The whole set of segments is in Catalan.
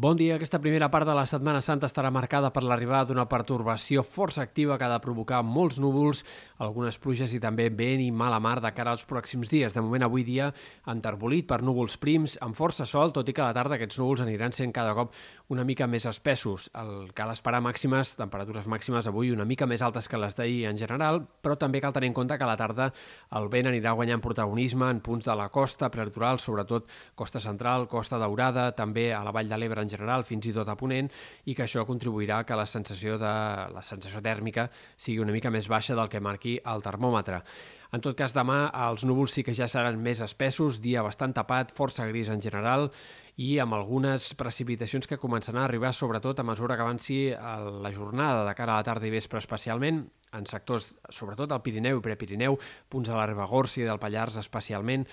Bon dia. Aquesta primera part de la Setmana Santa estarà marcada per l'arribada d'una pertorbació força activa que ha de provocar molts núvols, algunes pluges i també vent i mala mar de cara als pròxims dies. De moment, avui dia, enterbolit per núvols prims, amb força sol, tot i que a la tarda aquests núvols aniran sent cada cop una mica més espessos. El cal esperar màximes, temperatures màximes avui una mica més altes que les d'ahir en general, però també cal tenir en compte que a la tarda el vent anirà guanyant protagonisme en punts de la costa prelitoral, sobretot costa central, costa daurada, també a la Vall de l'Ebre en general, fins i tot a Ponent, i que això contribuirà que la sensació, de, la sensació tèrmica sigui una mica més baixa del que marqui el termòmetre. En tot cas, demà els núvols sí que ja seran més espessos, dia bastant tapat, força gris en general, i amb algunes precipitacions que començaran a arribar sobretot a mesura que avanci la jornada de cara a la tarda i vespre especialment, en sectors, sobretot al Pirineu i Prepirineu, punts de la Ribagorça i del Pallars especialment,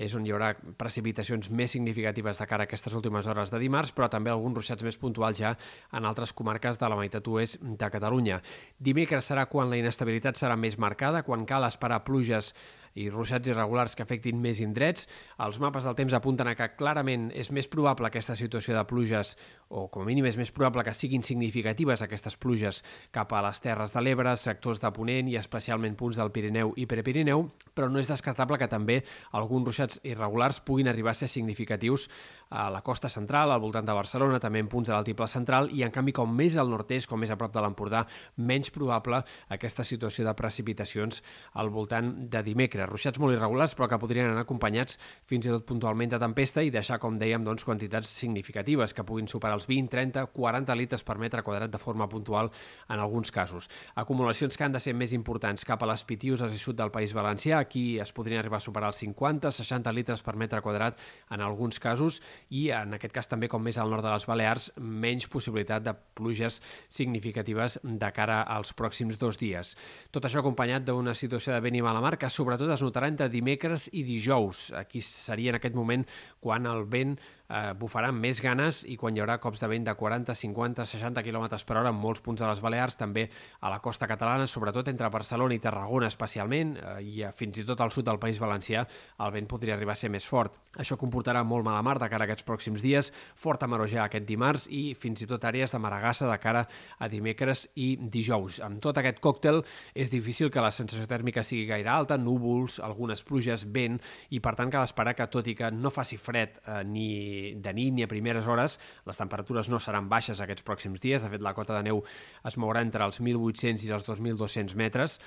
és on hi haurà precipitacions més significatives de cara a aquestes últimes hores de dimarts, però també alguns ruixats més puntuals ja en altres comarques de la meitat oest de Catalunya. Dimecres serà quan la inestabilitat serà més marcada, quan cal esperar pluges i ruixats irregulars que afectin més indrets. Els mapes del temps apunten a que clarament és més probable aquesta situació de pluges, o com a mínim és més probable que siguin significatives aquestes pluges cap a les Terres de l'Ebre, sectors de Ponent i especialment punts del Pirineu i Prepirineu, però no és descartable que també alguns ruixats irregulars puguin arribar a ser significatius a la costa central, al voltant de Barcelona, també en punts de l'altiple central, i en canvi com més al nord-est, com més a prop de l'Empordà, menys probable aquesta situació de precipitacions al voltant de dimecres manera, ruixats molt irregulars però que podrien anar acompanyats fins i tot puntualment de tempesta i deixar, com dèiem, doncs, quantitats significatives que puguin superar els 20, 30, 40 litres per metre quadrat de forma puntual en alguns casos. Acumulacions que han de ser més importants cap a les Pitiuses i sud del País Valencià, aquí es podrien arribar a superar els 50, 60 litres per metre quadrat en alguns casos i en aquest cas també com més al nord de les Balears menys possibilitat de pluges significatives de cara als pròxims dos dies. Tot això acompanyat d'una situació de vent i mala mar que sobretot es notarà entre dimecres i dijous. Aquí seria en aquest moment quan el vent eh, bufarà amb més ganes i quan hi haurà cops de vent de 40, 50, 60 km per hora en molts punts de les Balears, també a la costa catalana, sobretot entre Barcelona i Tarragona especialment, eh, i fins i tot al sud del País Valencià, el vent podria arribar a ser més fort. Això comportarà molt mala mar de cara a aquests pròxims dies, forta marojar aquest dimarts i fins i tot àrees de maragassa de cara a dimecres i dijous. Amb tot aquest còctel és difícil que la sensació tèrmica sigui gaire alta, núvols, algunes pluges, vent, i per tant cal esperar que tot i que no faci fred eh, ni de nit ni a primeres hores. Les temperatures no seran baixes aquests pròxims dies. De fet, la cota de neu es mourà entre els 1.800 i els 2.200 metres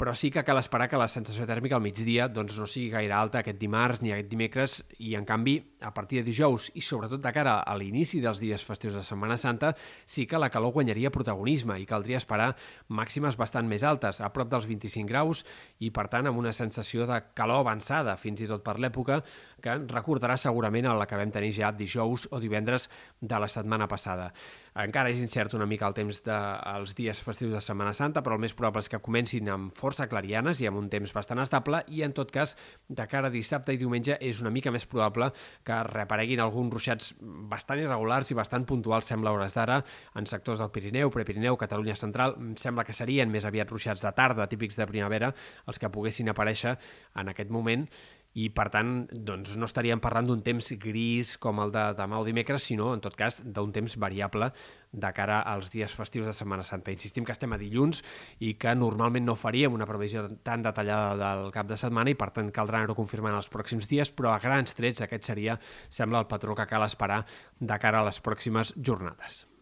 però sí que cal esperar que la sensació tèrmica al migdia doncs, no sigui gaire alta aquest dimarts ni aquest dimecres i, en canvi, a partir de dijous i sobretot de cara a l'inici dels dies festius de Setmana Santa, sí que la calor guanyaria protagonisme i caldria esperar màximes bastant més altes, a prop dels 25 graus i, per tant, amb una sensació de calor avançada, fins i tot per l'època, que recordarà segurament a la que vam tenir ja dijous o divendres de la setmana passada. Encara és incert una mica el temps dels de, dies festius de Setmana Santa, però el més probable és que comencin amb força clarianes i amb un temps bastant estable i, en tot cas, de cara a dissabte i diumenge és una mica més probable que reapareguin alguns ruixats bastant irregulars i bastant puntuals, sembla hores d'ara, en sectors del Pirineu, Prepirineu, Catalunya Central. Sembla que serien més aviat ruixats de tarda, típics de primavera, els que poguessin aparèixer en aquest moment i per tant doncs, no estaríem parlant d'un temps gris com el de demà o dimecres, sinó en tot cas d'un temps variable de cara als dies festius de Setmana Santa. Insistim que estem a dilluns i que normalment no faríem una previsió tan detallada del cap de setmana i per tant caldrà anar-ho confirmant els pròxims dies, però a grans trets aquest seria, sembla, el patró que cal esperar de cara a les pròximes jornades.